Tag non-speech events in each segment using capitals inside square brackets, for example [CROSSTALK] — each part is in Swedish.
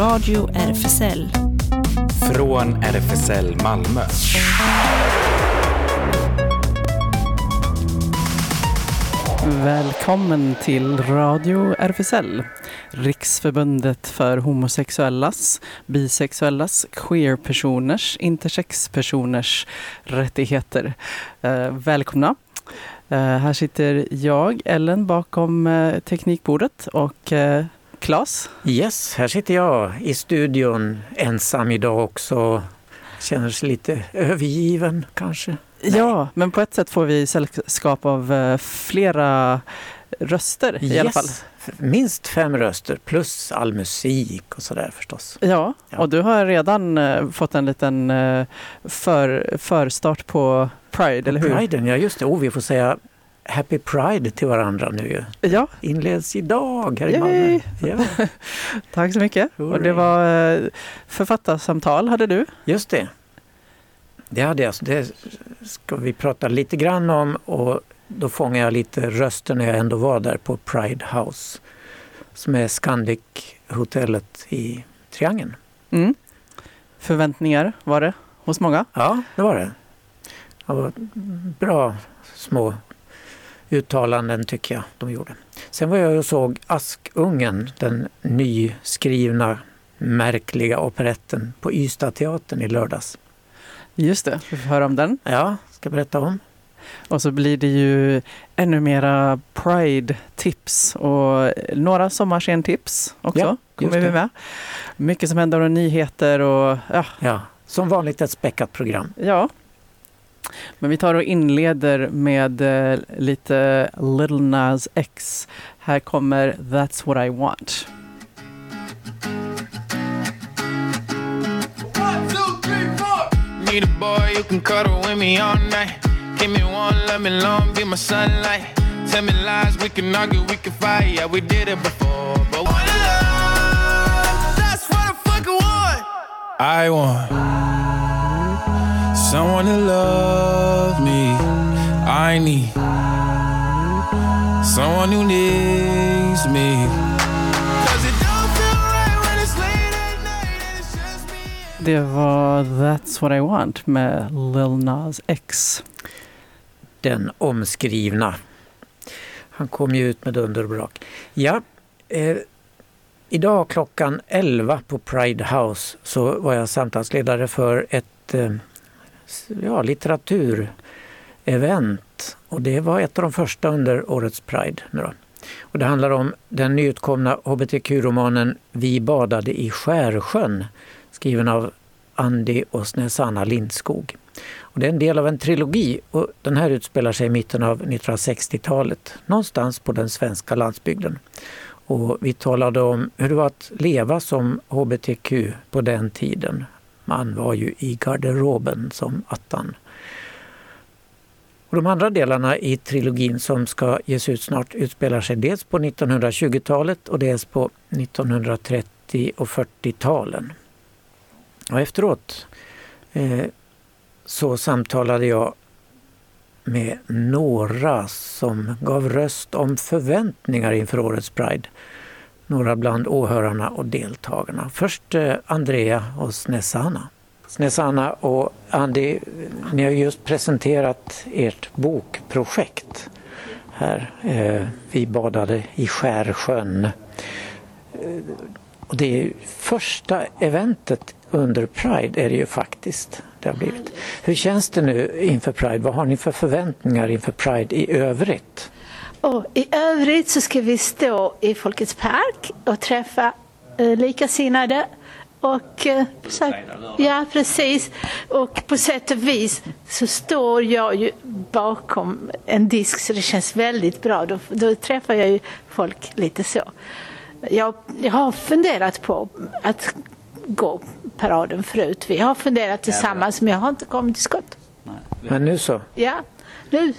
Radio RFSL. Från RFSL Malmö. Välkommen till Radio RFSL, Riksförbundet för homosexuellas, bisexuellas, queerpersoners, intersexpersoners rättigheter. Eh, välkomna! Eh, här sitter jag, Ellen, bakom eh, teknikbordet och Claes. Yes, här sitter jag i studion ensam idag också. Känner sig lite övergiven kanske. Ja, men på ett sätt får vi sällskap av eh, flera röster i alla fall. Minst fem röster plus all musik och sådär förstås. Ja, Ja. och du har redan eh, fått en liten eh, för, förstart på Pride, eller hur? Priden, ja just det. Oh, vi får säga Happy Pride till varandra nu ju. Ja, Inleds idag här i! Malmö. Ja, [LAUGHS] tack så mycket. Och det Hurray. var eh, författarsamtal hade du. just det. Det hade jag. Det ska vi prata lite grann om och då fångar jag lite röster när jag ändå var där på Pride House som är Scandic-hotellet i Triangeln. Mm. Förväntningar var det hos många. Ja, det var det. Det var bra små uttalanden tycker jag de gjorde. Sen var jag och såg Askungen, den nyskrivna märkliga operetten på Ystadteatern i lördags. Just det, vi får höra om den. Ja, ska berätta om. Och så blir det ju ännu mera Pride-tips och några sommarscen-tips också. Ja, kommer vi med. Mycket som händer och nyheter och ja, Ja, som vanligt ett späckat program. Ja. Men vi tar och inleder med eh, lite Little Nas X. Här kommer That's what I want. Need a boy you can cuddle with me all night. Give me one, let me long, be my sunlight. Tell me lies, we can argue, we can fight. Yeah, we did it before, but one love, that's what I fucking want. I want someone to love me. I need someone who needs me. Det var That's what I want med Lil Nas X. Den omskrivna. Han kom ju ut med dunder och brak. Ja, eh, idag klockan 11 på Pride House så var jag samtalsledare för ett eh, ja, litteraturevent. Och det var ett av de första under årets Pride. Nu då. Och det handlar om den nyutkomna hbtq-romanen Vi badade i Skärsjön skriven av Andy och Snezana Lindskog. Och det är en del av en trilogi och den här utspelar sig i mitten av 1960-talet någonstans på den svenska landsbygden. Och vi talade om hur det var att leva som hbtq på den tiden. Man var ju i garderoben som attan. Och de andra delarna i trilogin som ska ges ut snart utspelar sig dels på 1920-talet och dels på 1930 och 40-talen. Och efteråt eh, så samtalade jag med några som gav röst om förväntningar inför årets Pride. Några bland åhörarna och deltagarna. Först eh, Andrea och Snezana. Snezana och Andy, ni har just presenterat ert bokprojekt här. Eh, Vi badade i Skärsjön. Eh, och det är första eventet under Pride är det ju faktiskt. Det har blivit. Hur känns det nu inför Pride? Vad har ni för förväntningar inför Pride i övrigt? Och I övrigt så ska vi stå i Folkets park och träffa eh, likasinnade. Och, eh, så, ja, precis. Och på sätt och vis så står jag ju bakom en disk så det känns väldigt bra. Då, då träffar jag ju folk lite så. Jag, jag har funderat på att gå paraden förut. Vi har funderat tillsammans men jag har inte kommit till skott. Men nu så. Ja, nu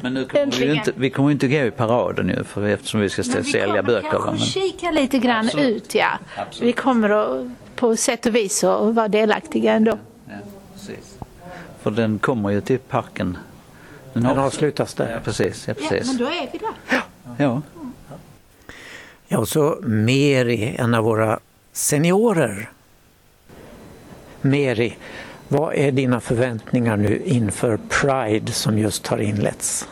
Men nu kommer vi, Äntligen. ju inte, vi kommer ju inte gå i paraden nu för eftersom vi ska Men vi sälja kommer böcker. Men, kika lite grann Absolut. ut, ja. Absolut. Vi kommer att på sätt och vis att vara delaktiga ändå. ja, precis. För den kommer ju till parken. Den, Den har- avslutas Ja, där. precis. Ja, precis. då är vi där. Ja. Ja, och så Meri, en av våra seniorer. Meri, vad är dina förväntningar nu inför Pride som just har inletts?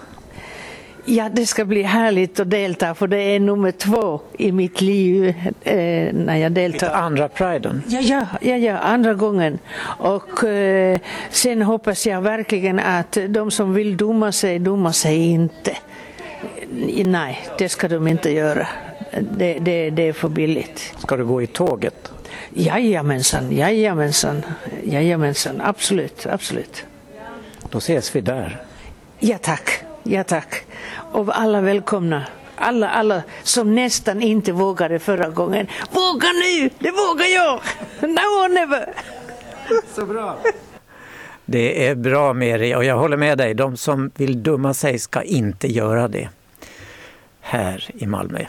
Ja, det ska bli härligt att delta för det är nummer två i mitt liv eh, när jag deltar. Andra priden? Ja, ja, ja, ja, andra gången. Och eh, sen hoppas jag verkligen att de som vill dumma sig, dumma sig inte. Nej, det ska de inte göra. Det, det, det är för billigt. Ska du gå i tåget? Jajamensan, jajamensan, jajamensan, absolut, absolut. Då ses vi där. Ja tack, ja tack. Och alla välkomna. Alla, alla som nästan inte vågade förra gången. Våga nu, det vågar jag! Now or never! Så bra! Det är bra Meri och jag håller med dig. De som vill dumma sig ska inte göra det här i Malmö.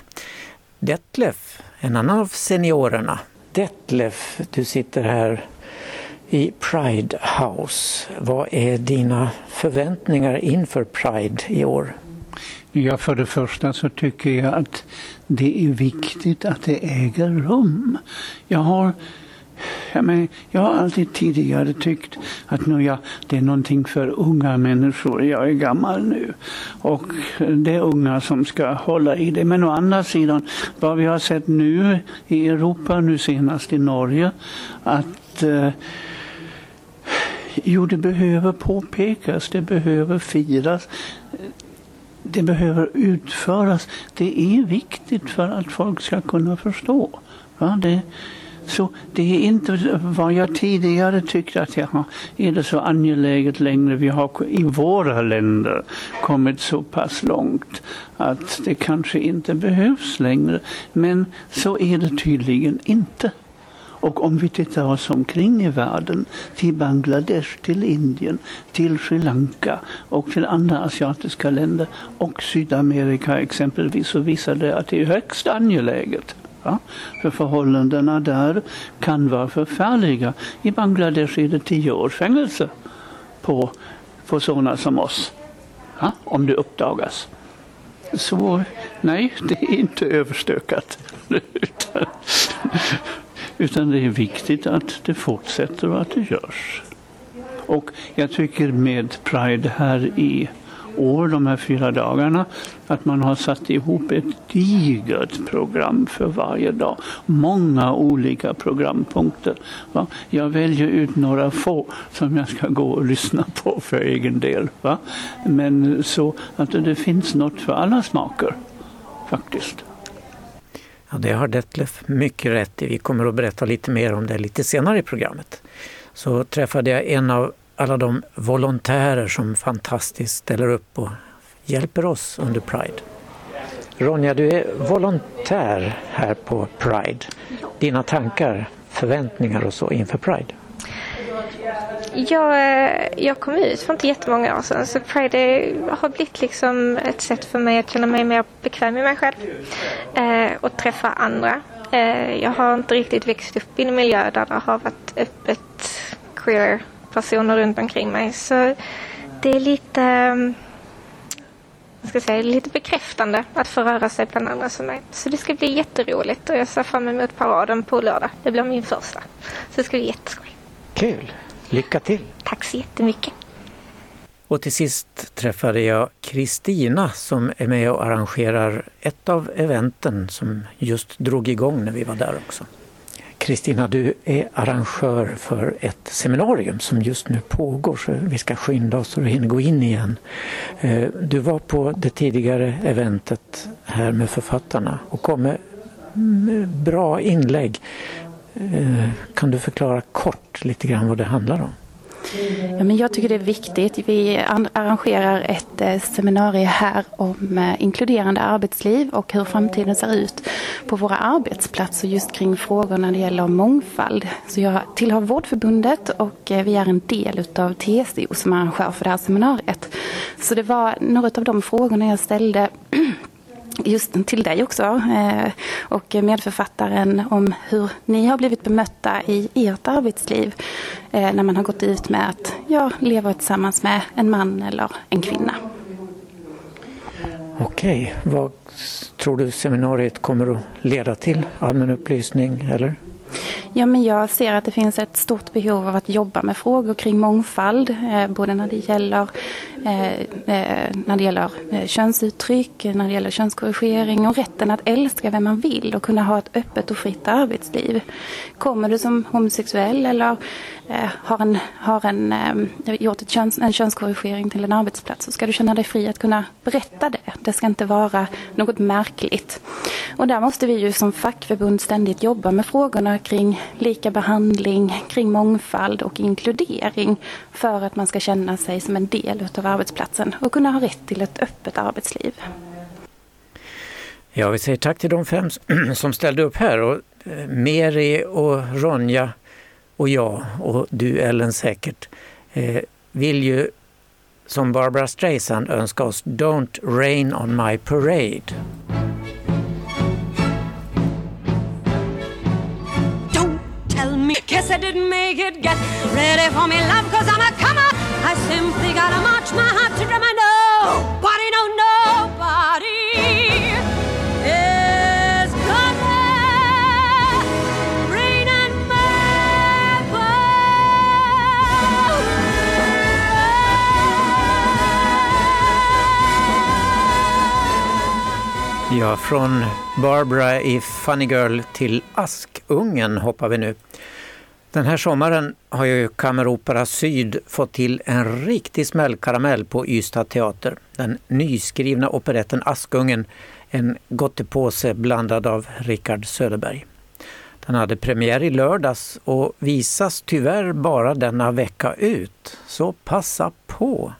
Detlef, en annan av seniorerna. Detlef, du sitter här i Pride House. Vad är dina förväntningar inför Pride i år? Ja, för det första så tycker jag att det är viktigt att det äger rum. Jag har jag, men, jag har alltid tidigare tyckt att nu, ja, det är någonting för unga människor. Jag är gammal nu och det är unga som ska hålla i det. Men å andra sidan, vad vi har sett nu i Europa, nu senast i Norge, att eh, Jo, det behöver påpekas, det behöver firas det behöver utföras. Det är viktigt för att folk ska kunna förstå. Va? det, så det är inte vad jag tidigare tyckte att jag är det så angeläget längre. Vi har i våra länder kommit så pass långt att det kanske inte behövs längre. Men så är det tydligen inte. Och om vi tittar oss omkring i världen, till Bangladesh, till Indien, till Sri Lanka och till andra asiatiska länder och Sydamerika exempelvis, så visar det att det är högst angeläget. Va? För förhållandena där kan vara förfärliga. I Bangladesh är det tio års fängelse på, på sådana som oss. va? Om det uppdagas. Så nej, det är inte överstökat. [LAUGHS] Utan det är viktigt att det fortsätter och att det görs. Och jag tycker med Pride här i år, de här fyra dagarna, att man har satt ihop ett digert program för varje dag. Många olika programpunkter. Va? Jag väljer ut några få som jag ska gå och lyssna på för egen del. Va? Men så att det finns något för alla smaker, faktiskt. Ja, det har Detlef mycket rätt i. Vi kommer att berätta lite mer om det lite senare i programmet. Så träffade jag en av alla de volontärer som fantastiskt ställer upp och hjälper oss under Pride. Ronja, du är volontär här på Pride. Dina tankar, förväntningar och så inför Pride? Jag, eh, jag kom ut för inte jättemånga år sedan så Pride har blivit liksom ett sätt för mig att känna mig mer bekväm med mig själv eh, och träffa andra. Eh, jag har inte riktigt växt upp i en miljö där det har varit öppet queer personer runt omkring mig så det är lite ska säga, lite bekräftande att få röra sig bland andra som mig. Så det ska bli jätteroligt och jag ser fram emot paraden på lördag. Det blir min första. Så det ska bli jätteskoj. Kul! Lycka till! Tack så jättemycket! Och till sist träffade jag Kristina som är med och arrangerar ett av eventen som just drog igång när vi var där också. Kristina, du är arrangör för ett seminarium som just nu pågår så vi ska skynda oss så du hinner gå in igen. Eh, du var på det tidigare eventet här med författarna och kom med bra inlägg. Eh, kan du förklara kort lite grann vad det handlar om? Ja, men jag tycker det är viktigt. Vi arrangerar ett eh, seminarium här om eh, inkluderande arbetsliv och hur framtiden ser ut på våra arbetsplatser just kring frågor när det gäller mångfald. Så jag tillhör Vårdförbundet och eh, vi är en del av TCO som arrangör för det här seminariet. Så det var några av de frågorna jag ställde [CLEARS THROAT] just till dig också eh, och medförfattaren om hur ni har blivit bemötta i ert arbetsliv eh, när man har gått ut med att ja, leva tillsammans med en man eller en kvinna. Okej, vad tror du seminariet kommer att leda till? Allmän upplysning eller? Ja, men jag ser att det finns ett stort behov av att jobba med frågor kring mångfald, eh, både när det gäller, eh, eh, när det gäller könsuttryck, när det gäller könskorrigering och rätten att älska vem man vill och kunna ha ett öppet och fritt arbetsliv. Kommer du som homosexuell eller Eh, har, en, har en, eh, gjort ett köns, en könskorrigering till en arbetsplats så ska du känna dig fri att kunna berätta det. Det ska inte vara något märkligt. Och där måste vi ju som fackförbund ständigt jobba med frågorna kring lika behandling, kring mångfald och inkludering för att man ska känna sig som en del av arbetsplatsen och kunna ha rätt till ett öppet arbetsliv. Ja, vi säger tack till de fem [CLEARS THROAT] som ställde upp här. Och eh, Meri och Ronja och jag och du Ellen säkert eh, vill ju som Barbara Streisand önska oss Don't rain on my parade. Guess I didn't make it. Get ready for me, love, cause I'm a comer. I simply gotta march my heart to drum. I know, Ja, från Barbara i Funny Girl till Askungen hoppar vi nu. Den här sommaren har ju Kammeropera Syd fått till en riktig smällkaramell på Ystad teater. Den nyskrivna operetten Askungen, en gottepåse blandad av Richard Söderberg. Den hade premiär i lördags och visas tyvärr bara denna vecka ut, så passa på!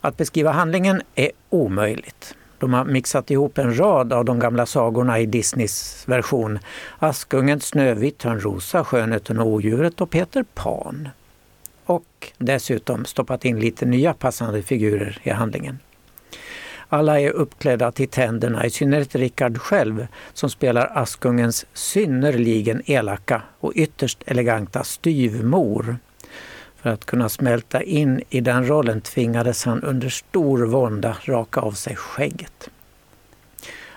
Att beskriva handlingen är omöjligt. De har mixat ihop en rad av de gamla sagorna i Disneys version. Askungen, Snövit, Törnrosa, Skönheten och odjuret och Peter Pan. Och dessutom stoppat in lite nya passande figurer i handlingen. Alla är uppklädda till tänderna, i synnerhet Rickard själv som spelar Askungens synnerligen elaka och ytterst eleganta styvmor. För att kunna smälta in i den rollen tvingades han under stor vånda raka av sig skägget.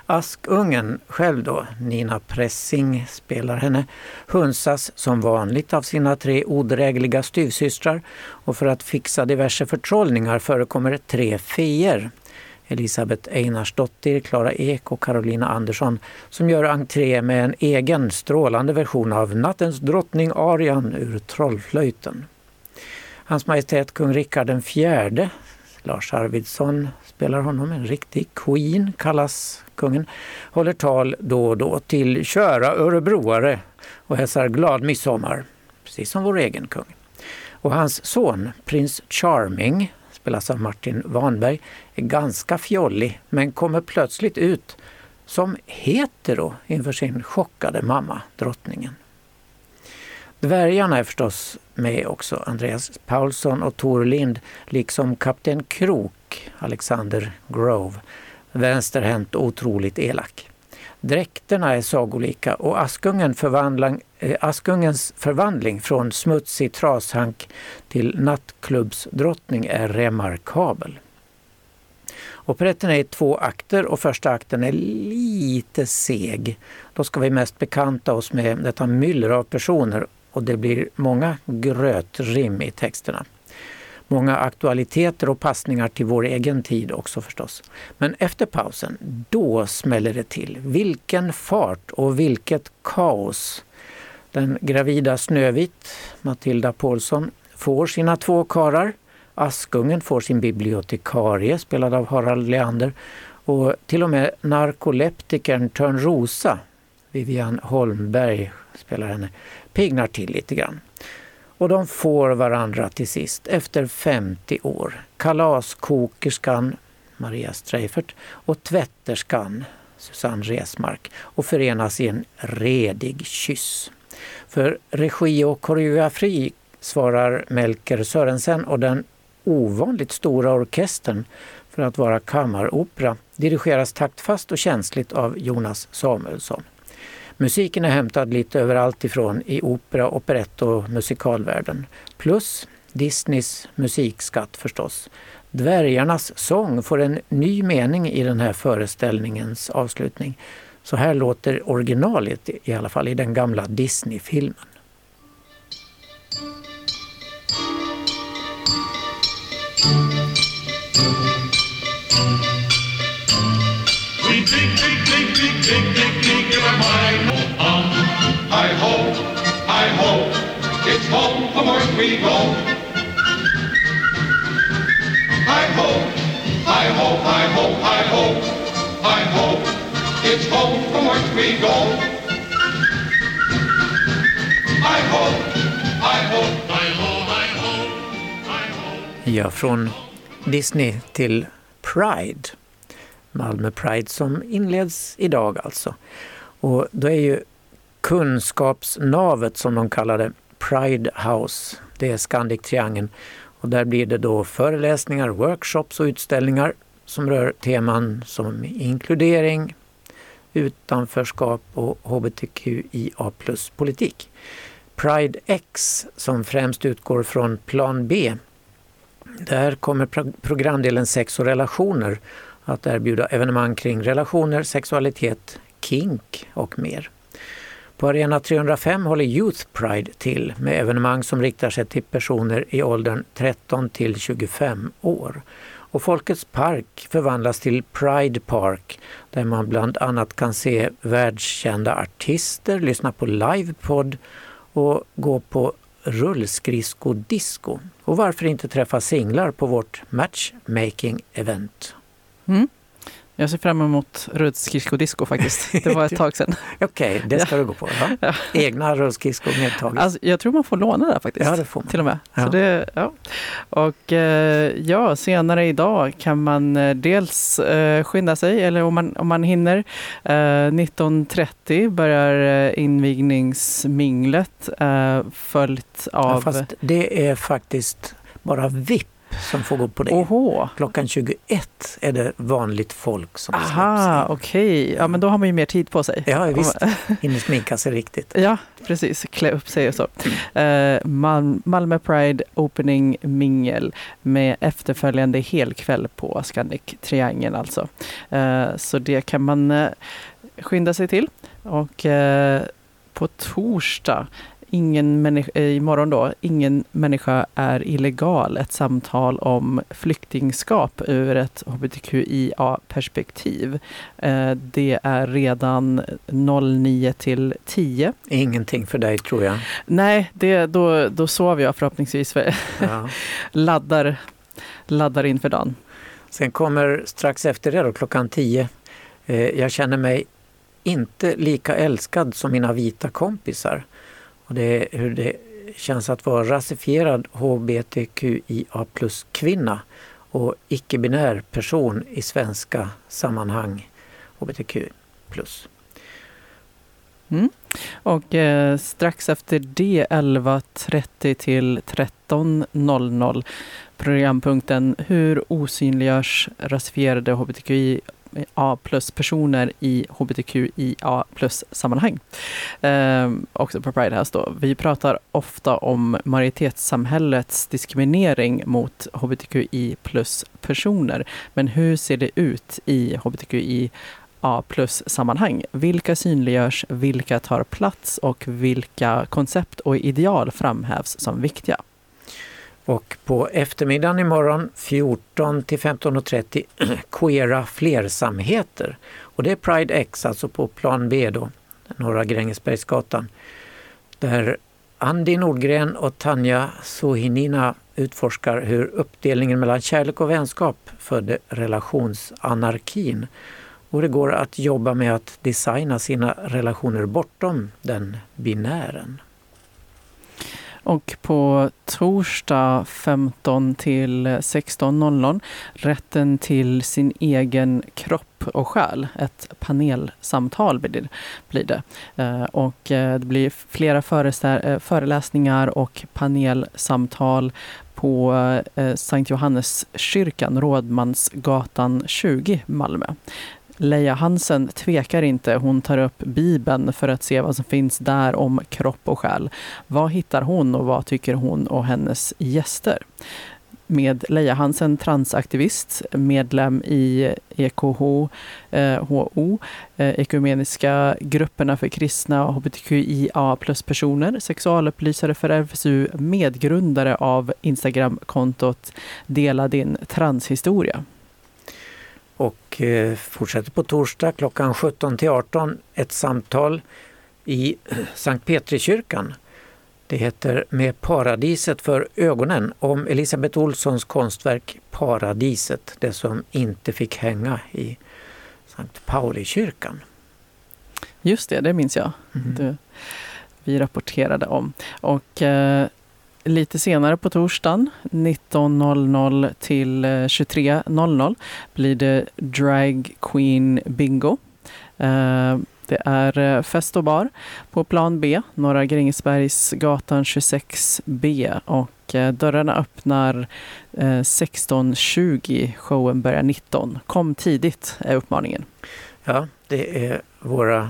Askungen själv då, Nina Pressing spelar henne, hunsas som vanligt av sina tre odrägliga styvsystrar och för att fixa diverse förtrollningar förekommer tre feer. Elisabeth Einarsdottir, Klara Ek och Carolina Andersson som gör entré med en egen strålande version av Nattens drottning Arian ur Trollflöjten. Hans Majestät kung Rikard den fjärde, Lars Arvidsson spelar honom, en riktig queen kallas kungen, håller tal då och då till köra örebroare och hälsar glad midsommar, precis som vår egen kung. Och hans son, prins Charming, spelas av Martin Wanberg, är ganska fjollig men kommer plötsligt ut som hetero inför sin chockade mamma, drottningen. Dvärgarna är förstås med också, Andreas Paulsson och Tor Lind, liksom kapten Krok, Alexander Grove, vänsterhänt och otroligt elak. Dräkterna är sagolika och Askungen eh, Askungens förvandling från smutsig trashank till nattklubbsdrottning är remarkabel. Operetten är i två akter och första akten är lite seg. Då ska vi mest bekanta oss med detta myller av personer och det blir många grötrim i texterna. Många aktualiteter och passningar till vår egen tid också förstås. Men efter pausen, då smäller det till. Vilken fart och vilket kaos! Den gravida Snövit, Matilda Paulsson, får sina två karar. Askungen får sin bibliotekarie, spelad av Harald Leander. Och till och med narkoleptikern Törnrosa, Vivian Holmberg spelar henne, pignar till lite grann. Och de får varandra till sist efter 50 år. Kalaskokerskan Maria Streifert och tvätterskan Susanne Resmark och förenas i en redig kyss. För regi och koreografi svarar Melker Sörensen och den ovanligt stora orkestern för att vara kammaropera dirigeras taktfast och känsligt av Jonas Samuelsson. Musiken är hämtad lite överallt ifrån i opera, operett och musikalvärlden. Plus Disneys musikskatt förstås. Dvärgarnas sång får en ny mening i den här föreställningens avslutning Så här låter originalet i alla fall i den gamla Disney-filmen. We think, think dig, dig, dig, dig, dig, give a mine on. Hi ho, hi ho, it's home from work we go. I hope, I hope, I hope, I hope, I hope, it's home from work we go. I hope, I hope, I hope, hi ho, hi ho. Ja, från Disney till Pride. Malmö Pride som inleds idag alltså. Och då är ju kunskapsnavet som de kallar det, Pride House, det är Scandic Triangeln. Och där blir det då föreläsningar, workshops och utställningar som rör teman som inkludering, utanförskap och hbtqia plus-politik. Pride X som främst utgår från plan B. Där kommer programdelen sex och relationer att erbjuda evenemang kring relationer, sexualitet, kink och mer. På Arena 305 håller Youth Pride till med evenemang som riktar sig till personer i åldern 13 till 25 år. Och Folkets park förvandlas till Pride Park där man bland annat kan se världskända artister, lyssna på livepodd och gå på rullskridskodisco. Och varför inte träffa singlar på vårt matchmaking-event? Mm. Jag ser fram emot rullskridsko-disco faktiskt. [LAUGHS] Det var ett tag sedan. Okej, det ska du gå på. Ja. Egna rullskridskor medtaget. Alltså, jag tror man får låna där faktiskt. Ja, det får man. Till och med. Ja. Så det, ja. Och eh, ja, senare idag kan man eh, dels eh, skynda sig, eller om man, om man hinner. Eh, 19.30 börjar invigningsminglet följt Ja, av... fast det är faktiskt bara VIP som får gå på det. Oho. Klockan 21 är det vanligt folk som Aha, okej. Ja, men då har man ju mer tid på sig. Ja, visst. [LAUGHS] Hinner sminka sig riktigt. Ja, precis. Klä upp sig och så. Eh, Mal- Malmö Pride Opening Mingel med efterföljande helkväll på Scandic Triangeln alltså. Eh, så det kan man eh, skynda sig till. Och på torsdag Ingen människa, eh, imorgon då, ingen människa är illegal. Ett samtal om flyktingskap ur ett hbtqia-perspektiv. Eh, det är redan 09 till 10. Ingenting för dig tror jag. Nej, det, då, då sover jag förhoppningsvis. För [LAUGHS] Ja. laddar, laddar inför dagen. Sen kommer strax efter det då, klockan 10. Eh, jag känner mig inte lika älskad som mina vita kompisar. Och det är hur det känns att vara rasifierad hbtqia plus-kvinna och icke-binär person i svenska sammanhang hbtq plus. Mm. Och eh, strax efter det 11.30 till 13.00 programpunkten Hur osynliggörs rasifierade hbtqi A plus-personer i hbtqia plus-sammanhang. Eh, också på Pride House då. Vi pratar ofta om majoritetssamhällets diskriminering mot hbtqi plus-personer. Men hur ser det ut i hbtqi A plus-sammanhang? Vilka synliggörs, vilka tar plats och vilka koncept och ideal framhävs som viktiga? Och på eftermiddagen imorgon 14 till 15.30 [CLEARS THROAT] Queera flersamheter. Och det är Pride X, alltså på plan B då, Norra Grängesbergsgatan. Där Andi Nordgren och Tanja Sohinina utforskar hur uppdelningen mellan kärlek och vänskap födde relationsanarkin. Och det går att jobba med att designa sina relationer bortom den binären. Och på torsdag 15 till 16.00 Rätten till sin egen kropp och själ. Ett panelsamtal blir det. Det. Eh, och eh, det blir flera eh, föreläsningar och panelsamtal på Sankt Johanneskyrkan, Rådmansgatan 20, Malmö. Leia Hansen tvekar inte. Hon tar upp Bibeln för att se vad som finns där om kropp och själ. Vad hittar hon och vad tycker hon och hennes gäster? med Leia Hansen, transaktivist, medlem i EKHO eh, HO, eh, Ekumeniska grupperna för kristna och hbtqia plus-personer, sexualupplysare för RFSU, medgrundare av Instagram-kontot Dela din transhistoria. Och eh, fortsätter på torsdag klockan 17 till 18 ett samtal i [CLEARS THROAT] Sankt Petrikyrkan. Det heter Med paradiset för ögonen om Elisabeth Olssons konstverk Paradiset, det som inte fick hänga i Sankt Paulikyrkan. Just det, det minns jag. Mm. Det, vi rapporterade om. Och eh, lite senare på torsdagen 19.00 till eh, 23.00 blir det Drag Queen Bingo. Eh, det är eh, fest och bar på plan B, Norra Grängesbergsgatan 26B och dörrarna öppnar 16.20. Showen börjar 19. Kom tidigt är uppmaningen. Ja, det är våra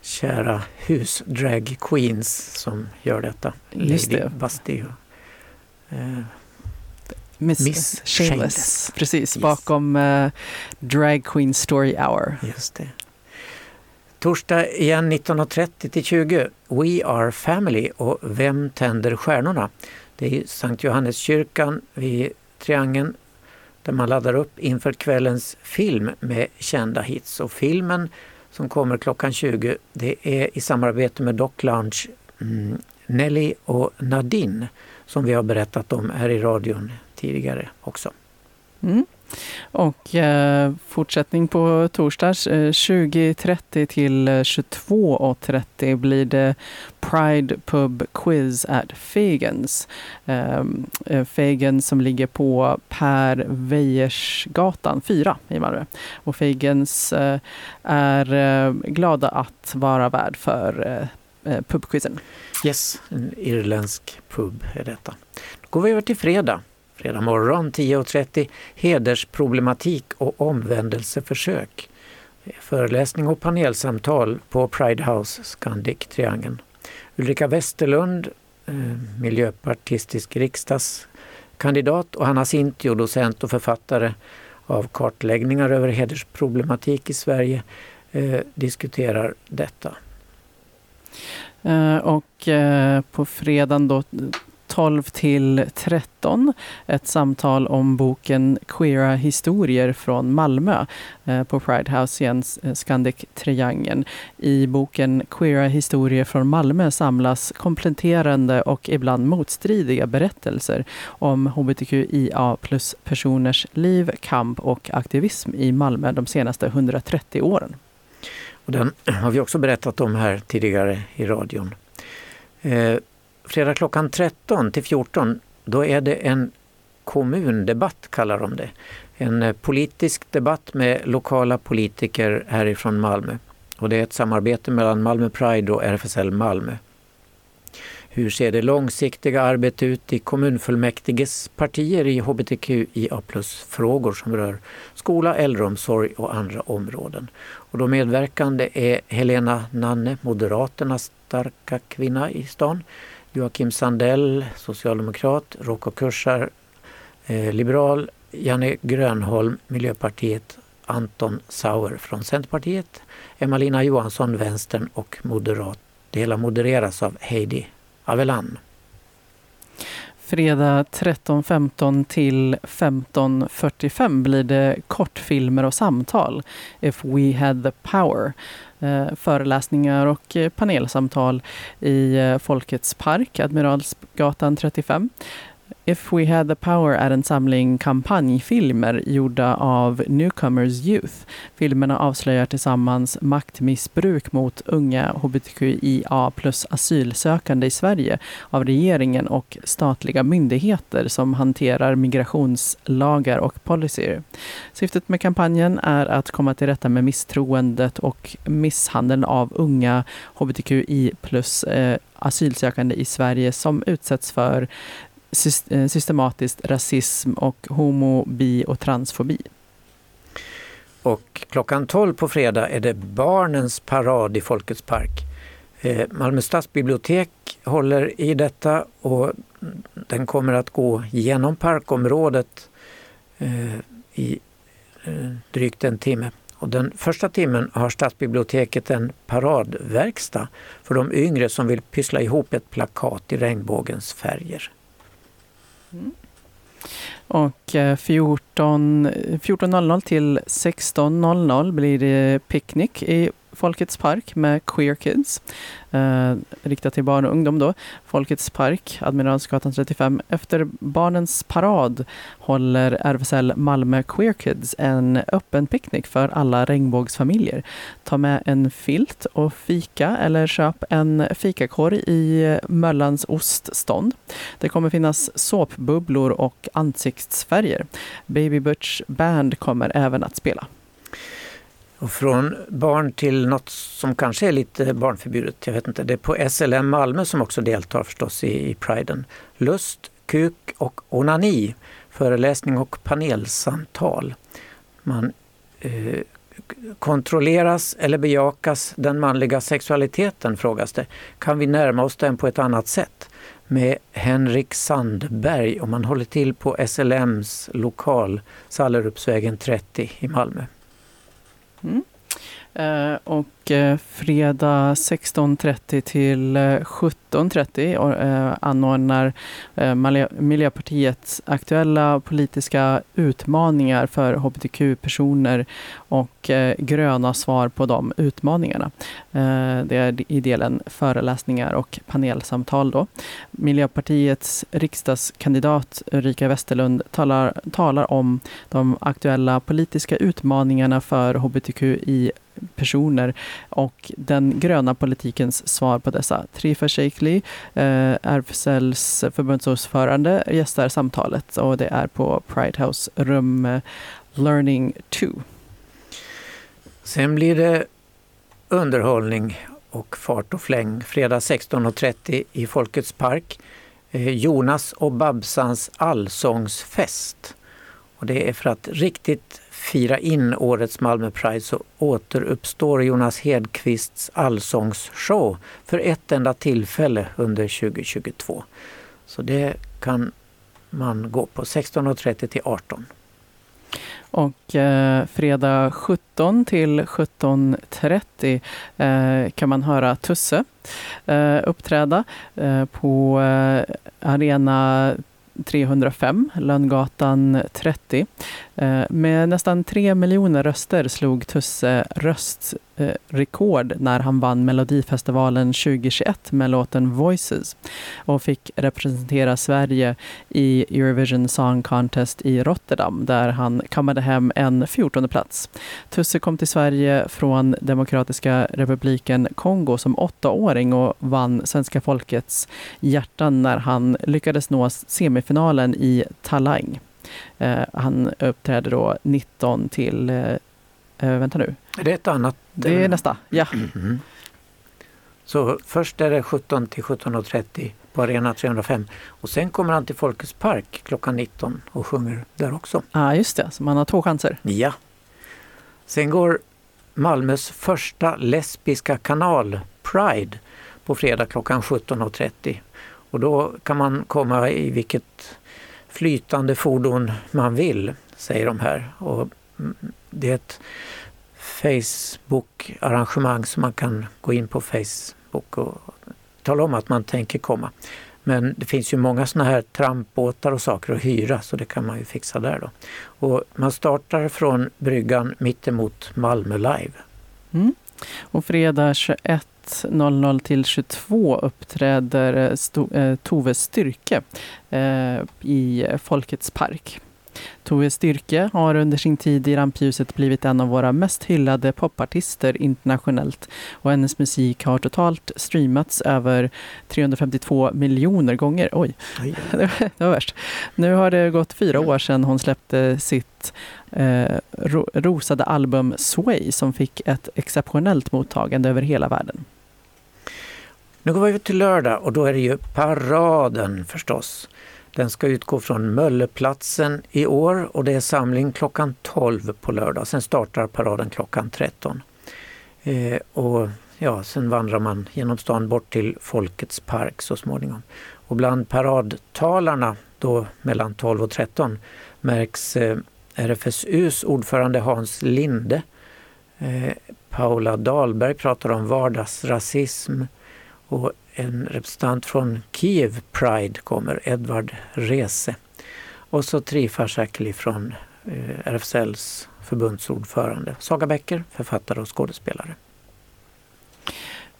kära hus-drag queens som gör detta. Just Lady det. Basti och eh, Miss, Miss Shameless. Shameless. Precis, Yes. bakom eh, Drag Queen Story Hour. Just det. Torsdag igen 19.30 till 20. We are family och Vem tänder stjärnorna? Det är Sankt Johanneskyrkan vid Triangeln där man laddar upp inför kvällens film med kända hits. Och filmen som kommer klockan 20 det är i samarbete med Doc Lounge mm, Nelly och Nadine som vi har berättat om här i radion tidigare också. Mm. Och eh, fortsättning på torsdags eh, 20.30 till eh, 22.30 blir det Pride Pub Quiz at Fagans. Ehm, eh, Fagans som ligger på Per Weijersgatan 4 i Malmö. Och Fagans eh, är eh, glada att vara värd för eh, eh pubquizen. Yes, en irländsk pub är detta. Då går vi över till fredag. Fredag morgon 10.30 Hedersproblematik och omvändelseförsök. Föreläsning och panelsamtal på Pride House Scandic Triangeln. Ulrika Westerlund, eh, miljöpartistisk riksdagskandidat och Hanna Sintio, docent och författare av kartläggningar över hedersproblematik i Sverige, eh, diskuterar detta. Eh, Och eh, på fredagen då 12 till 13 ett samtal om boken Queera historier från Malmö eh, på Pride House igen, eh, Scandic Triangeln. I boken Queera historier från Malmö samlas kompletterande och ibland motstridiga berättelser om hbtqia plus personers liv, kamp och aktivism i Malmö de senaste 130 åren. Och den har vi också berättat om här tidigare i radion. Eh, fredag klockan 13 till 14 då är det en kommundebatt kallar de det. En eh, politisk debatt med lokala politiker härifrån Malmö. Och det är ett samarbete mellan Malmö Pride och RFSL Malmö. Hur ser det långsiktiga arbetet ut i kommunfullmäktiges partier i hbtqia plus-frågor som rör skola, äldreomsorg och andra områden? Och de medverkande är Helena Nanne, Moderaternas starka kvinna i stan, Joakim Sandell, socialdemokrat, Rocco Kursar, eh, liberal, Janne Grönholm, Miljöpartiet, Anton Sauer från Centerpartiet, Emma-Lina Johansson, Vänstern och Moderat. Det hela modereras av Heidi Avelan. Fredag 13.15 till 15.45 blir det kortfilmer och samtal. If we had the power. Eh, föreläsningar och eh, panelsamtal i eh, Folkets park, Admiralsgatan 35. If We Had The Power är en samling kampanjfilmer gjorda av Newcomers Youth. Filmerna avslöjar tillsammans maktmissbruk mot unga hbtqia plus asylsökande i Sverige av regeringen och statliga myndigheter som hanterar migrationslagar och policyer. Syftet med kampanjen är att komma till rätta med misstroendet och misshandeln av unga hbtqi plus eh, asylsökande i Sverige som utsätts för Eh, systematiskt rasism och homo, bi och transfobi. Och klockan 12 på fredag är det barnens parad i Folkets park. Eh, Malmö stadsbibliotek håller i detta och den kommer att gå genom parkområdet eh, i drygt en timme. Och den första timmen har stadsbiblioteket en paradverkstad för de yngre som vill pyssla ihop ett plakat i regnbågens färger. Och eh, 14 14.00 eh, till 16.00 blir det picknick i Folkets park med Queer Kids. Eh, riktat till barn och ungdom då. Folkets park, Admiralsgatan 35. Efter barnens parad håller RFSL Malmö Queer Kids en öppen picknick för alla regnbågsfamiljer. Ta med en filt och fika eller köp en fikakorg i Möllans oststånd. Det kommer finnas såpbubblor och ansiktsfärger. Baby Butch Band kommer även att spela. Och från barn till något som kanske är lite barnförbjudet, jag vet inte. Det är på SLM Malmö som också deltar förstås i, i priden. Lust, kuk och onani, föreläsning och panelsamtal. Man eh, kontrolleras eller bejakas den manliga sexualiteten, frågas det. Kan vi närma oss den på ett annat sätt? Med Henrik Sandberg och man håller till på SLMs lokal, Sallerupsvägen 30 i Malmö. Mm. Eh, och eh, fredag 16.30 till eh, 17.30 anordnar Miljöpartiet aktuella politiska utmaningar för hbtq-personer och gröna svar på de utmaningarna. Det är i delen föreläsningar och panelsamtal. Då. Miljöpartiets riksdagskandidat Ulrika Westerlund talar, talar om de aktuella politiska utmaningarna för hbtqi personer och den gröna politikens svar på dessa. Trifa Sheikli, eh, RFSLs förbundsordförande, gästar samtalet och det är på Pride House rum eh, Learning 2. Sen blir det underhållning och fart och fläng fredag 16.30 i Folkets park. Eh, Jonas och Babsans allsångsfest. Och det är för att riktigt fira in årets Malmö Pride så återuppstår Jonas Hedqvists allsångsshow för ett enda tillfälle under 2022. Så det kan man gå på 16.30 till 18. Och eh, fredag 17 till 17.30 eh, kan man höra Tusse eh, uppträda eh, på eh, Arena 305, Lönngatan 30. Eh, med nästan tre miljoner röster slog Tusse rekord när han vann Melodifestivalen 2021 med låten Voices och fick representera Sverige i Eurovision Song Contest i Rotterdam där han kammade hem en 14 plats. Tusse kom till Sverige från Demokratiska republiken Kongo som åttaåring och vann svenska folkets hjärtan när han lyckades nå semifinalen i Talang. Eh, han uppträdde då 19 till, eh, eh, vänta nu, Är det ett annat? det är nästa, ja. Mhm. Så först är det 17 till 17.30 på Arena 305 och sen kommer han till Folkets park klockan 19 och sjunger där också. Ja, just det, så man har två chanser. Ja. Sen går Malmös första lesbiska kanal, Pride, på fredag klockan 17.30. Och då kan man komma i vilket flytande fordon man vill, säger de här. Och mm, det är ett Facebook-arrangemang som man kan gå in på Facebook och tala om att man tänker komma. Men det finns ju många sådana här trampbåtar och saker att hyra så det kan man ju fixa där då. Och man startar från bryggan mittemot Malmö Live. Mm. Och fredag 21.00 till 22 uppträder Sto- eh, Tove Styrke eh, i Folkets park. Tove Styrke har under sin tid i rampljuset blivit en av våra mest hyllade popartister internationellt och hennes musik har totalt streamats över 352 miljoner gånger. Oj, [LAUGHS] det var värst. Nu har det gått fyra år sedan hon släppte sitt eh, ro- rosade album Sway som fick ett exceptionellt mottagande över hela världen. Nu går vi över till lördag och då är det ju paraden förstås. Den ska utgå från Mölleplatsen i år och det är samling klockan 12 på lördag. Sen startar paraden klockan 13. Eh, och ja, sen vandrar man genom stan bort till Folkets park så småningom. Och bland paradtalarna då mellan 12 och 13 märks eh, RFSUs ordförande Hans Linde. Eh, Paula Dahlberg pratar om vardagsrasism och en representant från Kiev Pride kommer, Edvard Rese. Och så Trifa Säkeli från eh, RFSLs förbundsordförande. Saga Bäcker, författare och skådespelare.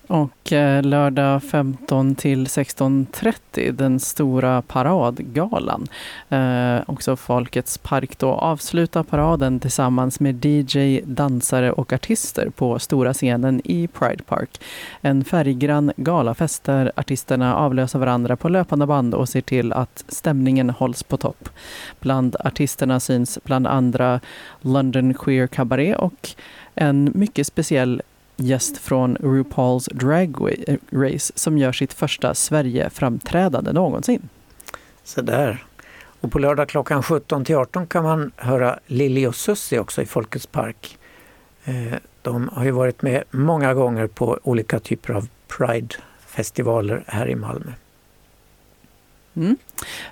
Och eh, lördag 15 till 16.30 den stora paradgalan. Eh, också Folkets park då avslutar paraden tillsammans med DJ, dansare och artister på stora scenen i Pride Park. En färggrann galafest där artisterna avlöser varandra på löpande band och ser till att stämningen hålls på topp. Bland artisterna syns bland andra London Queer Cabaret och en mycket speciell gäst från RuPaul's Drag Race som gör sitt första Sverige-framträdande någonsin. Så där. Och på lördag klockan 17 till 18 kan man höra Lili och Sussi också i Folkets park. Eh, de har ju varit med många gånger på olika typer av Pride-festivaler här i Malmö. Mm.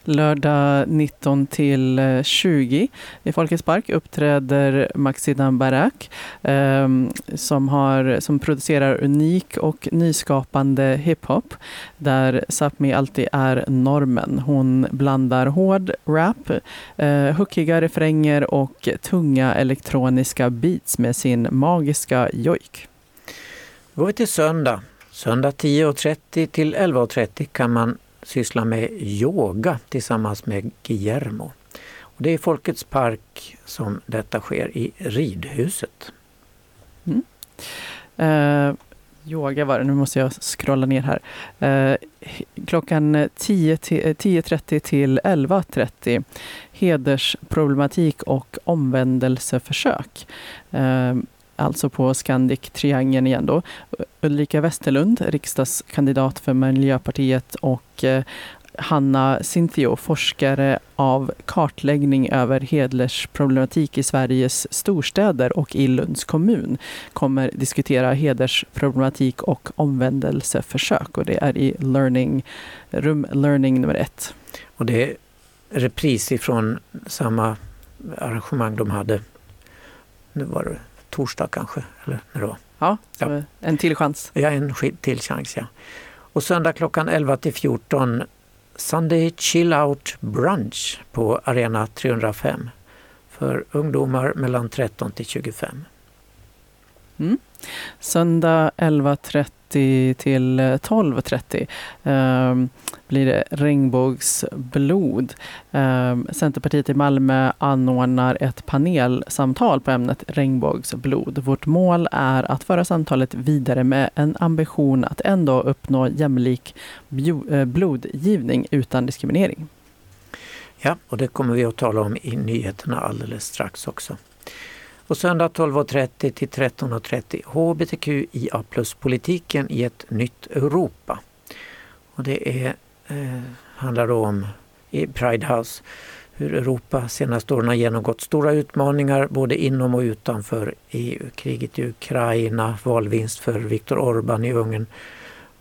Lördag 19 till eh, 20 i Folkets park uppträder Maxidan Barak eh, som, har, som producerar unik och nyskapande hiphop där Sápmi alltid är normen. Hon blandar hård rap, eh, hookiga refränger och tunga elektroniska beats med sin magiska jojk. Då går vi till söndag. Söndag 10.30 till 11.30 kan man sysslar med yoga tillsammans med Guillermo. Och det är i Folkets park som detta sker i ridhuset. Mm. Eh, yoga var det, nu måste jag scrolla ner här. Eh, klockan 10.30 eh, till 11.30 hedersproblematik och omvändelseförsök. Eh, alltså på Scandic Triangeln igen då. Ulrika Westerlund, riksdagskandidat för Miljöpartiet och eh, Hanna Cynthio, forskare av kartläggning över hedersproblematik i Sveriges storstäder och i Lunds kommun, kommer diskutera hedersproblematik och omvändelseförsök och det är i learning, rum learning nummer ett. Och det är repris ifrån samma arrangemang de hade, nu var det torsdag kanske, eller när det var. Ja, ja. en till chans. Ja, en till chans ja. Och söndag klockan 11 till 14 Sunday Chill Out Brunch på Arena 305 för ungdomar mellan 13 till 25. Mm. Söndag 11.30 till 12.30 eh, blir det regnbågsblod. Eh, Centerpartiet i Malmö anordnar ett panelsamtal på ämnet regnbågsblod. Vårt mål är att föra samtalet vidare med en ambition att ändå uppnå jämlik blodgivning utan diskriminering. Ja, och det kommer vi att tala om i nyheterna alldeles strax också. Och söndag 12.30 till 13.30 HBTQIA plus-politiken i ett nytt Europa. Och det är, eh, handlar om i Pride House hur Europa senaste åren har genomgått stora utmaningar både inom och utanför EU. Kriget i Ukraina, valvinst för Viktor Orbán i Ungern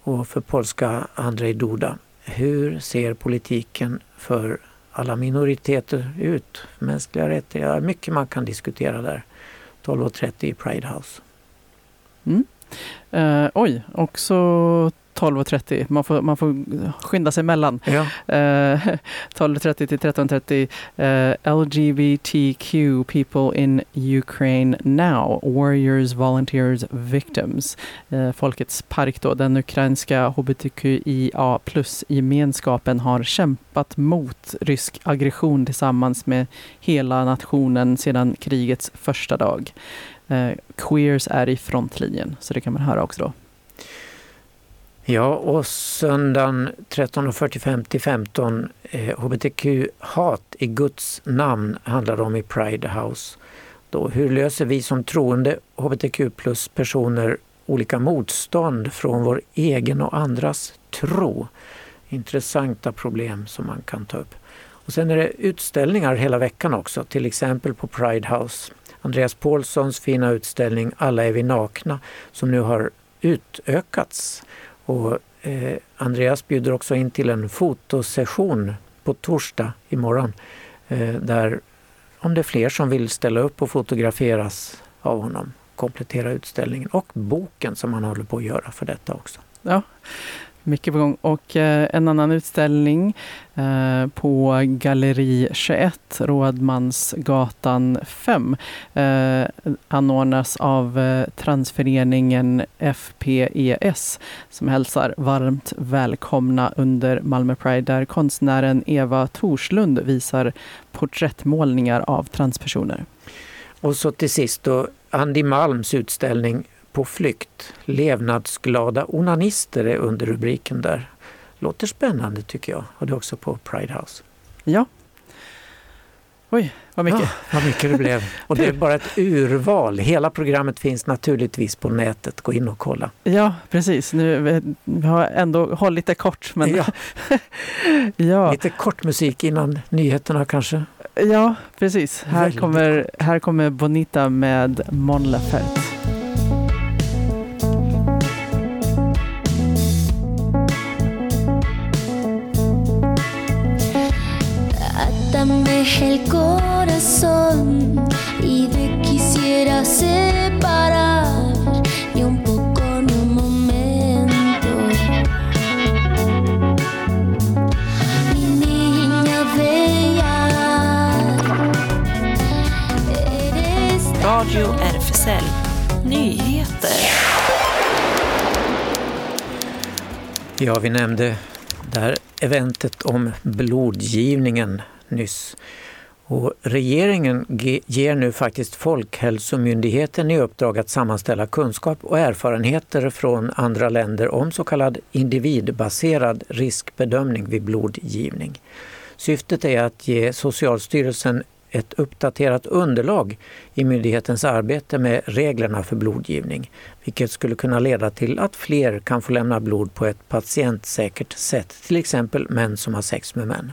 och för polska Andrzej Duda. Hur ser politiken för alla minoriteter ut? Mänskliga rättigheter, mycket man kan diskutera där. 12.30 i Pride House. Mm. Eh, oj, också 12.30. Man får, man får skynda sig emellan. Ja. Eh, [LAUGHS] 12.30 till 13.30. Eh, LGBTQ people in Ukraine now. Warriors, volunteers, victims. Eh, Folkets park då. Den ukrainska hbtqia plus-gemenskapen har kämpat mot rysk aggression tillsammans med hela nationen sedan krigets första dag. Eh, queers är i frontlinjen, så det kan man höra också då. Ja, och söndagen 13.45 till 15 eh, hbtq-hat i Guds namn handlar om i Pride House. Då, hur löser vi som troende hbtq plus personer olika motstånd från vår egen och andras tro? Intressanta problem som man kan ta upp. Och sen är det utställningar hela veckan också, till exempel på Pride House. Andreas Paulssons fina utställning Alla är vi nakna som nu har utökats. Och, eh, Andreas bjuder också in till en fotosession på torsdag imorgon eh, där om det är fler som vill ställa upp och fotograferas av honom, komplettera utställningen och boken som han håller på att göra för detta också. Ja, mycket på gång. Och eh, en annan utställning eh, på Galleri 21, Rådmansgatan 5, eh, anordnas av eh, transföreningen FPES som hälsar varmt välkomna under Malmö Pride där konstnären Eva Torslund visar porträttmålningar av transpersoner. Och så till sist då Andy Malms utställning på flykt. Levnadsglada onanister är under rubriken där. Låter spännande tycker jag. Det är också på Pride House. Ja. Oj, vad mycket. Ja, vad mycket det blev. [LAUGHS] Och det är bara ett urval. Hela programmet finns naturligtvis på nätet. Gå in och kolla. Ja, precis. Nu, vi har ändå hållit det kort. Men... Ja. [LAUGHS] ja. Lite kort musik innan nyheterna kanske. Ja, precis. Här Väldigt kommer, här kommer Bonita med Mon Laferte. Atame el corazón y te quisiera separar ni un poco ni un momento. Mi niña bella, eres Radio RFSL Nyheter. Ja, vi nämnde det här eventet om blodgivningen nyss. Och regeringen ger nu faktiskt Folkhälsomyndigheten i uppdrag att sammanställa kunskap och erfarenheter från andra länder om så kallad individbaserad riskbedömning vid blodgivning. Syftet är att ge Socialstyrelsen ett uppdaterat underlag i myndighetens arbete med reglerna för blodgivning, vilket skulle kunna leda till att fler kan få lämna blod på ett patientsäkert sätt, till exempel män som har sex med män.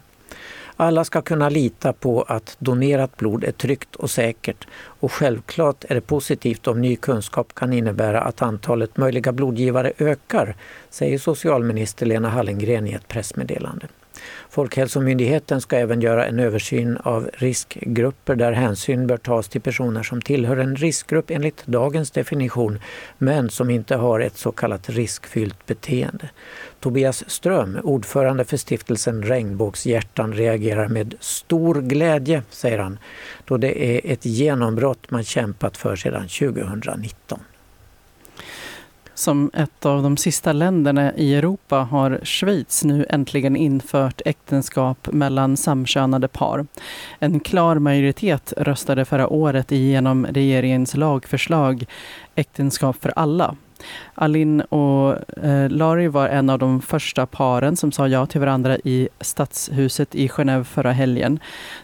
Alla ska kunna lita på att donerat blod är tryggt och säkert och självklart är det positivt om ny kunskap kan innebära att antalet möjliga blodgivare ökar, säger socialminister Lena Hallengren i ett pressmeddelande. Folkhälsomyndigheten ska även göra en översyn av riskgrupper där hänsyn bör tas till personer som tillhör en riskgrupp enligt dagens definition men som inte har ett så kallat riskfyllt beteende. Tobias Ström, ordförande för stiftelsen Regnbågshjärtan, reagerar med stor glädje, säger han, då det är ett genombrott man kämpat för sedan 2019. Som ett av de sista länderna i Europa har Schweiz nu äntligen infört äktenskap mellan samkönade par. En klar majoritet röstade förra året igenom regeringens lagförslag Äktenskap för alla. Alin och eh, Lari var en av de första paren som sa ja till varandra i Stadshuset i Genève förra helgen.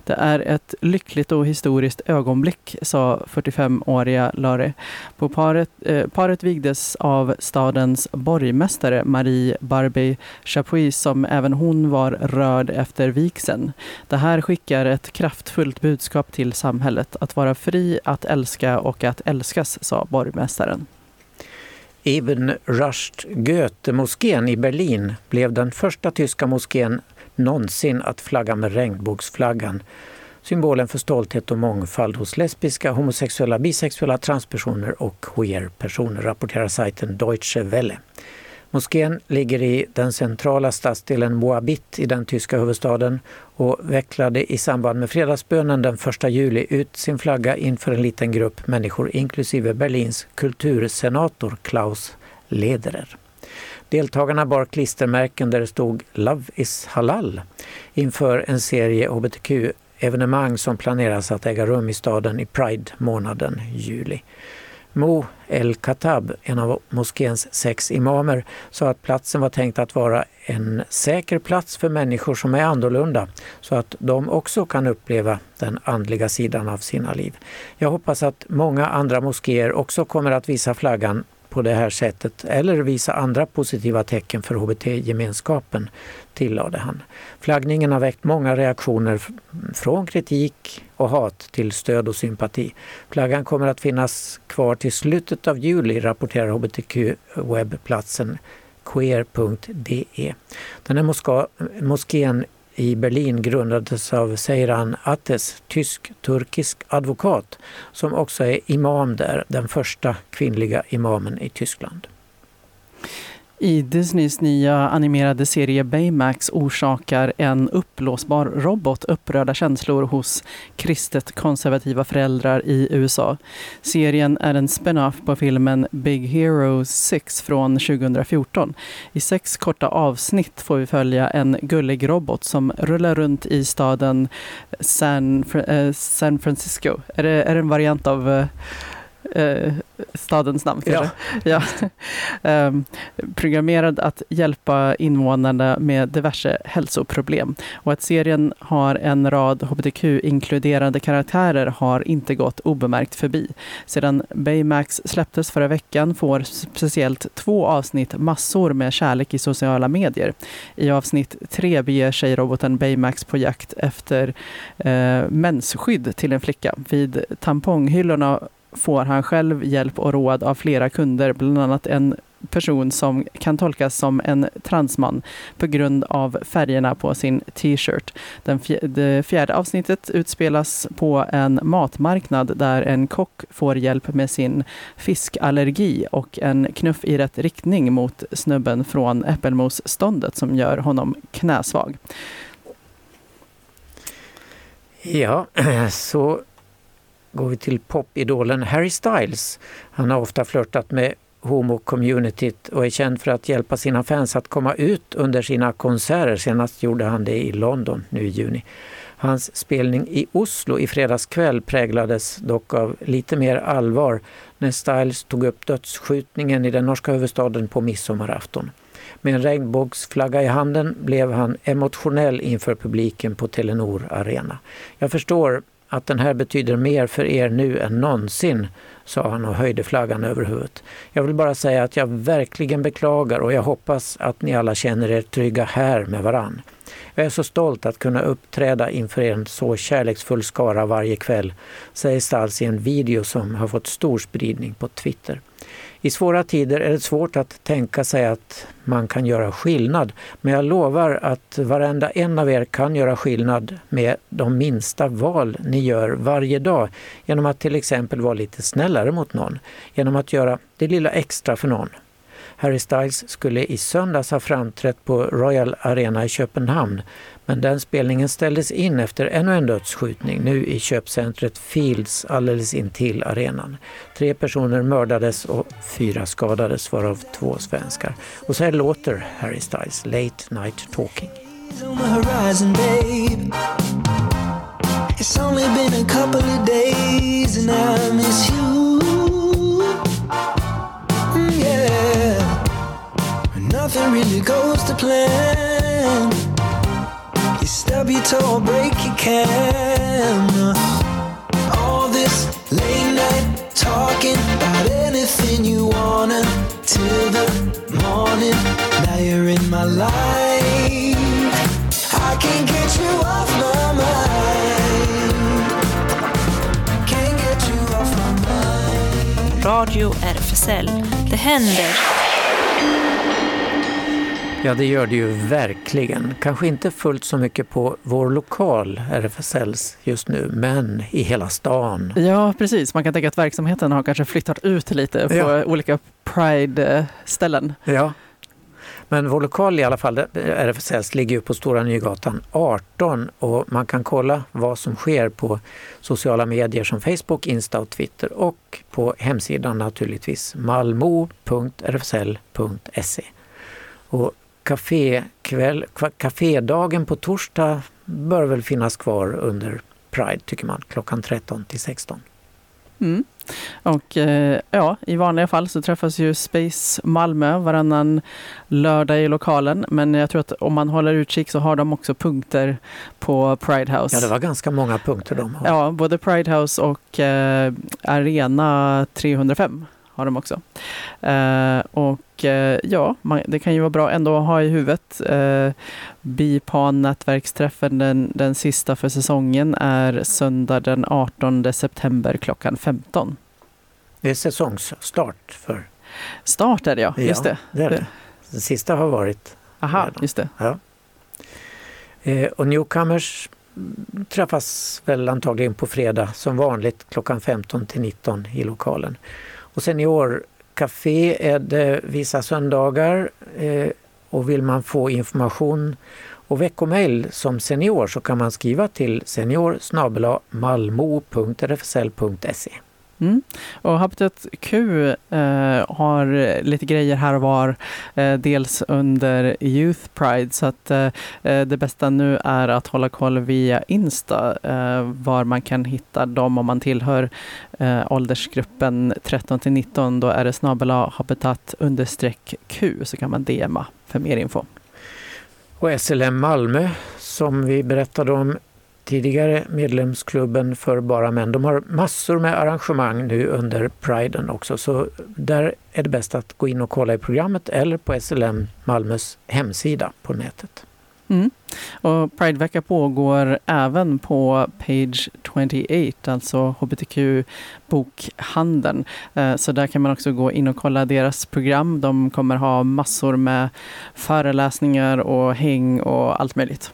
Det är ett lyckligt och historiskt ögonblick, sa 45-åriga Lari. På paret, eh, paret vigdes av stadens borgmästare Marie Barbey Chapuis som även hon var rörd efter vigseln. Det här skickar ett kraftfullt budskap till samhället. Att vara fri, att älska och att älskas, sa borgmästaren. Ibn Rushd Goethe-moskén i Berlin blev den första tyska moskén någonsin att flagga med regnbågsflaggan. Symbolen för stolthet och mångfald hos lesbiska, homosexuella, bisexuella, transpersoner och queer-personer, rapporterar sajten Deutsche Welle. Moskén ligger i den centrala stadsdelen Moabit i den tyska huvudstaden och vecklade i samband med fredagsbönen den 1 juli ut sin flagga inför en liten grupp människor inklusive Berlins kultursenator Klaus Lederer. Deltagarna bar klistermärken där det stod Love is halal inför en serie hbtq-evenemang som planeras att äga rum i staden i Pride-månaden juli. Mo El Khattab, en av moskéns sex imamer, sa att platsen var tänkt att vara en säker plats för människor som är annorlunda så att de också kan uppleva den andliga sidan av sina liv. Jag hoppas att många andra moskéer också kommer att visa flaggan på det här sättet eller visa andra positiva tecken för HBT-gemenskapen, tillade han. Flaggningen har väckt många reaktioner från kritik och hat till stöd och sympati. Flaggan kommer att finnas kvar till slutet av juli, rapporterar hbtq-webbplatsen queer.de. Den här moskén i Berlin grundades av Seyran Ates, tysk-turkisk advokat, som också är imam där, den första kvinnliga imamen i Tyskland. I Disneys nya animerade serie Baymax orsakar en uppblåsbar robot upprörda känslor hos kristet konservativa föräldrar i USA. Serien är en spin-off på filmen Big Hero 6 från 2014. I sex korta avsnitt får vi följa en gullig robot som rullar runt i staden San, eh, San Francisco. Är det, är det en variant av eh, eh, stadens namn kanske? Ja. [LAUGHS] Ehm, programmerad att hjälpa invånarna med diverse hälsoproblem. Och att serien har en rad hbtq-inkluderande karaktärer har inte gått obemärkt förbi. Sedan Baymax släpptes förra veckan får speciellt två avsnitt massor med kärlek i sociala medier. I avsnitt tre beger sig roboten Baymax på jakt efter eh, mensskydd till en flicka. Vid tamponghyllorna får han själv hjälp och råd av flera kunder, bland annat en person som kan tolkas som en transman på grund av färgerna på sin t-shirt. Den fj- det fjärde avsnittet utspelas på en matmarknad där en kock får hjälp med sin fiskallergi och en knuff i rätt riktning mot snubben från äppelmosståndet som gör honom knäsvag. Ja, [CLEARS THROAT] så går vi till popidolen Harry Styles. Han har ofta flörtat med homo-communityt och är känd för att hjälpa sina fans att komma ut under sina konserter. Senast gjorde han det i London nu i juni. Hans spelning i Oslo i fredags kväll präglades dock av lite mer allvar när Styles tog upp dödsskjutningen i den norska huvudstaden på midsommarafton. Med en regnbågsflagga i handen blev han emotionell inför publiken på Telenor Arena. Jag förstår att den här betyder mer för er nu än någonsin, sa han och höjde flaggan över huvudet. Jag vill bara säga att jag verkligen beklagar och jag hoppas att ni alla känner er trygga här med varann. Jag är så stolt att kunna uppträda inför en så kärleksfull skara varje kväll, säger Stals i en video som har fått stor spridning på Twitter. I svåra tider är det svårt att tänka sig att man kan göra skillnad, men jag lovar att varenda en av er kan göra skillnad med de minsta val ni gör varje dag genom att till exempel vara lite snällare mot någon, genom att göra det lilla extra för någon. Harry Styles skulle i söndags ha framträtt på Royal Arena i Köpenhamn men den spelningen ställdes in efter ännu en dödsskjutning nu i köpcentret Fields alldeles intill arenan. Tre personer mördades och fyra skadades varav två svenskar. Och så här låter Harry Styles Late Night Talking. It's only been a couple of days and I miss you. Nothing really goes to plan. You stub your toe or break your can. All this late night talking about anything you wanna till the morning. Now you're in my life. I can't get you off my mind. Can't get you off my mind. Radio RFSL. Det händer. Ja, det gör det ju verkligen. Kanske inte fullt så mycket på vår lokal RFSLs just nu, men i hela stan. Ja, precis. Man kan tänka att verksamheten har kanske flyttat ut lite på Ja. olika Pride-ställen. Ja. Men vår lokal i alla fall, RFSLs, ligger ju på Stora Nygatan 18 och man kan kolla vad som sker på sociala medier som Facebook, Insta och Twitter och på hemsidan naturligtvis malmo.rfsl.se. Och kafékväll, kafédagen på torsdag bör väl finnas kvar under Pride tycker man, klockan 13 till 16. Mm. Och eh, ja, i vanliga fall så träffas ju Space Malmö varannan lördag i lokalen. Men jag tror att om man håller utkik så har de också punkter på Pride House. Ja, det var ganska många punkter de har. Ja, både Pride House och eh, Arena 305 har de också. Eh, och eh, ja, man, det kan ju vara bra ändå att ha i huvudet. Eh, Bipan nätverksträffen, den, den sista för säsongen, är söndag den 18 september klockan 15. Det är säsongsstart för... Start är det ja, just det. det, är det. Den sista har varit. Aha, just det. Ja. Eh, och Newcomers träffas väl antagligen på fredag som vanligt klockan 15 till 19 i lokalen. Och Seniorcafé är det vissa söndagar eh, och vill man få information och veckomail som senior så kan man skriva till senior malmo.rfsl.se. Mm. Och Habitat Q eh, har lite grejer här och var, eh, dels under Youth Pride, så att eh, eh, det bästa nu är att hålla koll via Insta eh, var man kan hitta dem om man tillhör eh, åldersgruppen 13 till 19. Då är det snabel habitat understreck Q så kan man DMa för mer info. Och SLM Malmö som vi berättade om tidigare medlemsklubben för bara män. De har massor med arrangemang nu under priden också så där är det bäst att gå in och kolla i programmet eller på SLM Malmös hemsida på nätet. Mm. Och Pridevecka pågår även på Page 28, alltså hbtq-bokhandeln. Eh, så där kan man också gå in och kolla deras program. De kommer ha massor med föreläsningar och häng och allt möjligt.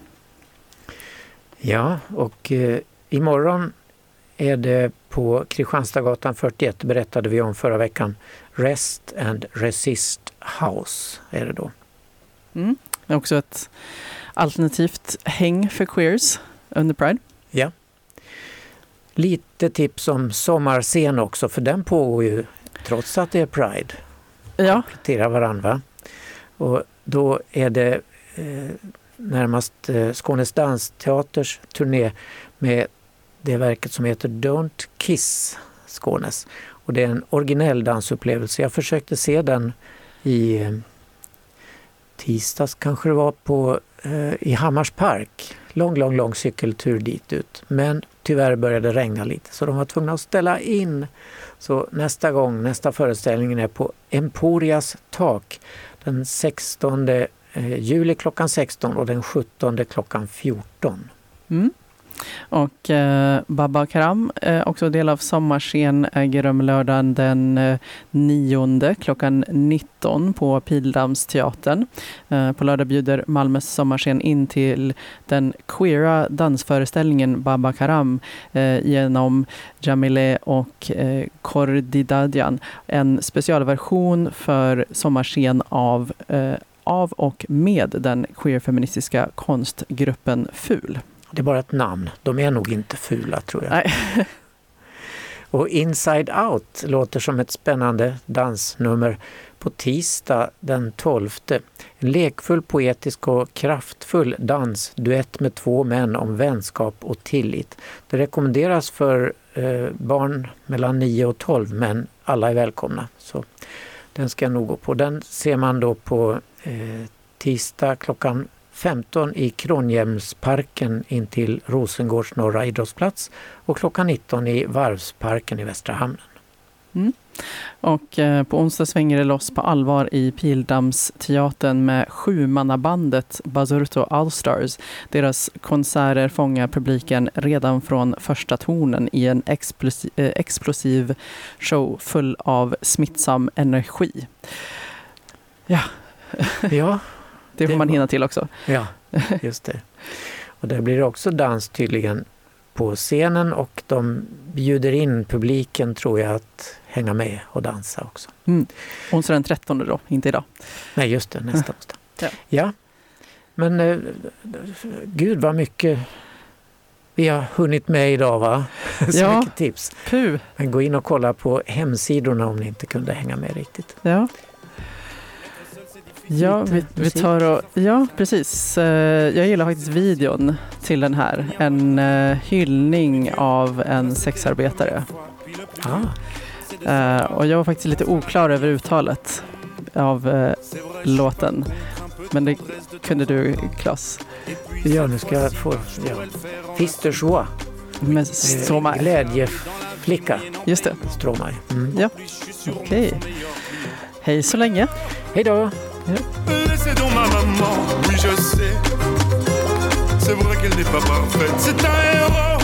Ja, och eh, imorgon är det på Kristianstadsgatan 41, berättade vi om förra veckan, Rest and Resist House är det då. Mm. Det är också ett alternativt häng för queers under Pride. Ja. Lite tips om sommarscen också, för den pågår ju trots att det är Pride. Ja. Kompletterar varandra. Och då är det eh, närmast eh, Skånes dansteaters turné med det verket som heter Don't Kiss Skånes. Och det är en originell dansupplevelse. Jag försökte se den i eh, tisdags kanske det var på, eh, i Hammars park. Lång, lång, lång cykeltur dit ut. Men tyvärr började det regna lite så de var tvungna att ställa in. Så nästa gång, nästa föreställning är på Emporias tak den 16 Eh, juli klockan 16 och den 17 klockan 14. Mm. Och eh, Baba Karam, eh, också del av Sommarscen, äger rum lördagen den eh, 9 klockan 19 på Pildamsteatern. Eh, på lördag bjuder Malmös Sommarscen in till den queera dansföreställningen Baba Karam eh, genom Jamile och eh, Kordidadjan. En specialversion för Sommarscen av eh, av och med den queerfeministiska konstgruppen FUL. Det är bara ett namn. De är nog inte fula tror jag. Nej. [LAUGHS] Och Inside Out låter som ett spännande dansnummer på tisdag den 12. En lekfull, poetisk och kraftfull dansduett med två män om vänskap och tillit. Det rekommenderas för eh, barn mellan 9 och 12 men alla är välkomna. Så den ska jag nog gå på. Den ser man då på Eh, tisdag klockan 15 i Kronhjemsparken intill Rosengårds norra idrottsplats och klockan 19 i Varvsparken i Västra hamnen. Mm. Och eh, på onsdag svänger det loss på allvar i Pildammsteatern med sjumannabandet Basurto Allstars. Deras konserter fångar publiken redan från första tonen i en explosiv, eh, explosiv show full av smittsam energi. Ja, Ja, [LAUGHS] det får Det man hinna till också. ja just det. Och där blir det också dans tydligen på scenen och de bjuder in publiken tror jag att hänga med och dansa också. Mm. Onsdag den 13 då, inte idag. Nej just det, nästa [LAUGHS] onsdag. Ja. Ja. Men eh, gud vad mycket vi har hunnit med idag va? [LAUGHS] Så Ja. mycket tips. Puh. Men gå in och kolla på hemsidorna om ni inte kunde hänga med riktigt. Ja. Ja, vi, vi tar och, ja, precis. Eh, Jag gillar faktiskt videon till den här. En eh, hyllning av en sexarbetare. Ah. Eh, Och jag var faktiskt lite oklar över uttalet av låten. Men det kunde du, Klas. Ja, nu ska jag få... Ja. Fister joie. Med Eh, så ma- Glädje, flicka. Just det. Stromae. Mm. Ja, okej. Hej så länge. Hej då. Laissez donc ma maman, oui je sais. C'est vrai qu'elle n'est pas parfaite, c'est un héros.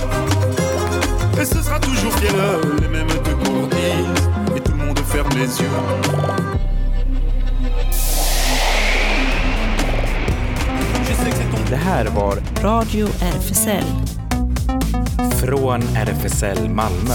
Et ce sera toujours fier les mêmes te courtisent. Et tout le monde ferme les yeux. Det här var Radio RFSL. Från RFSL Malmö.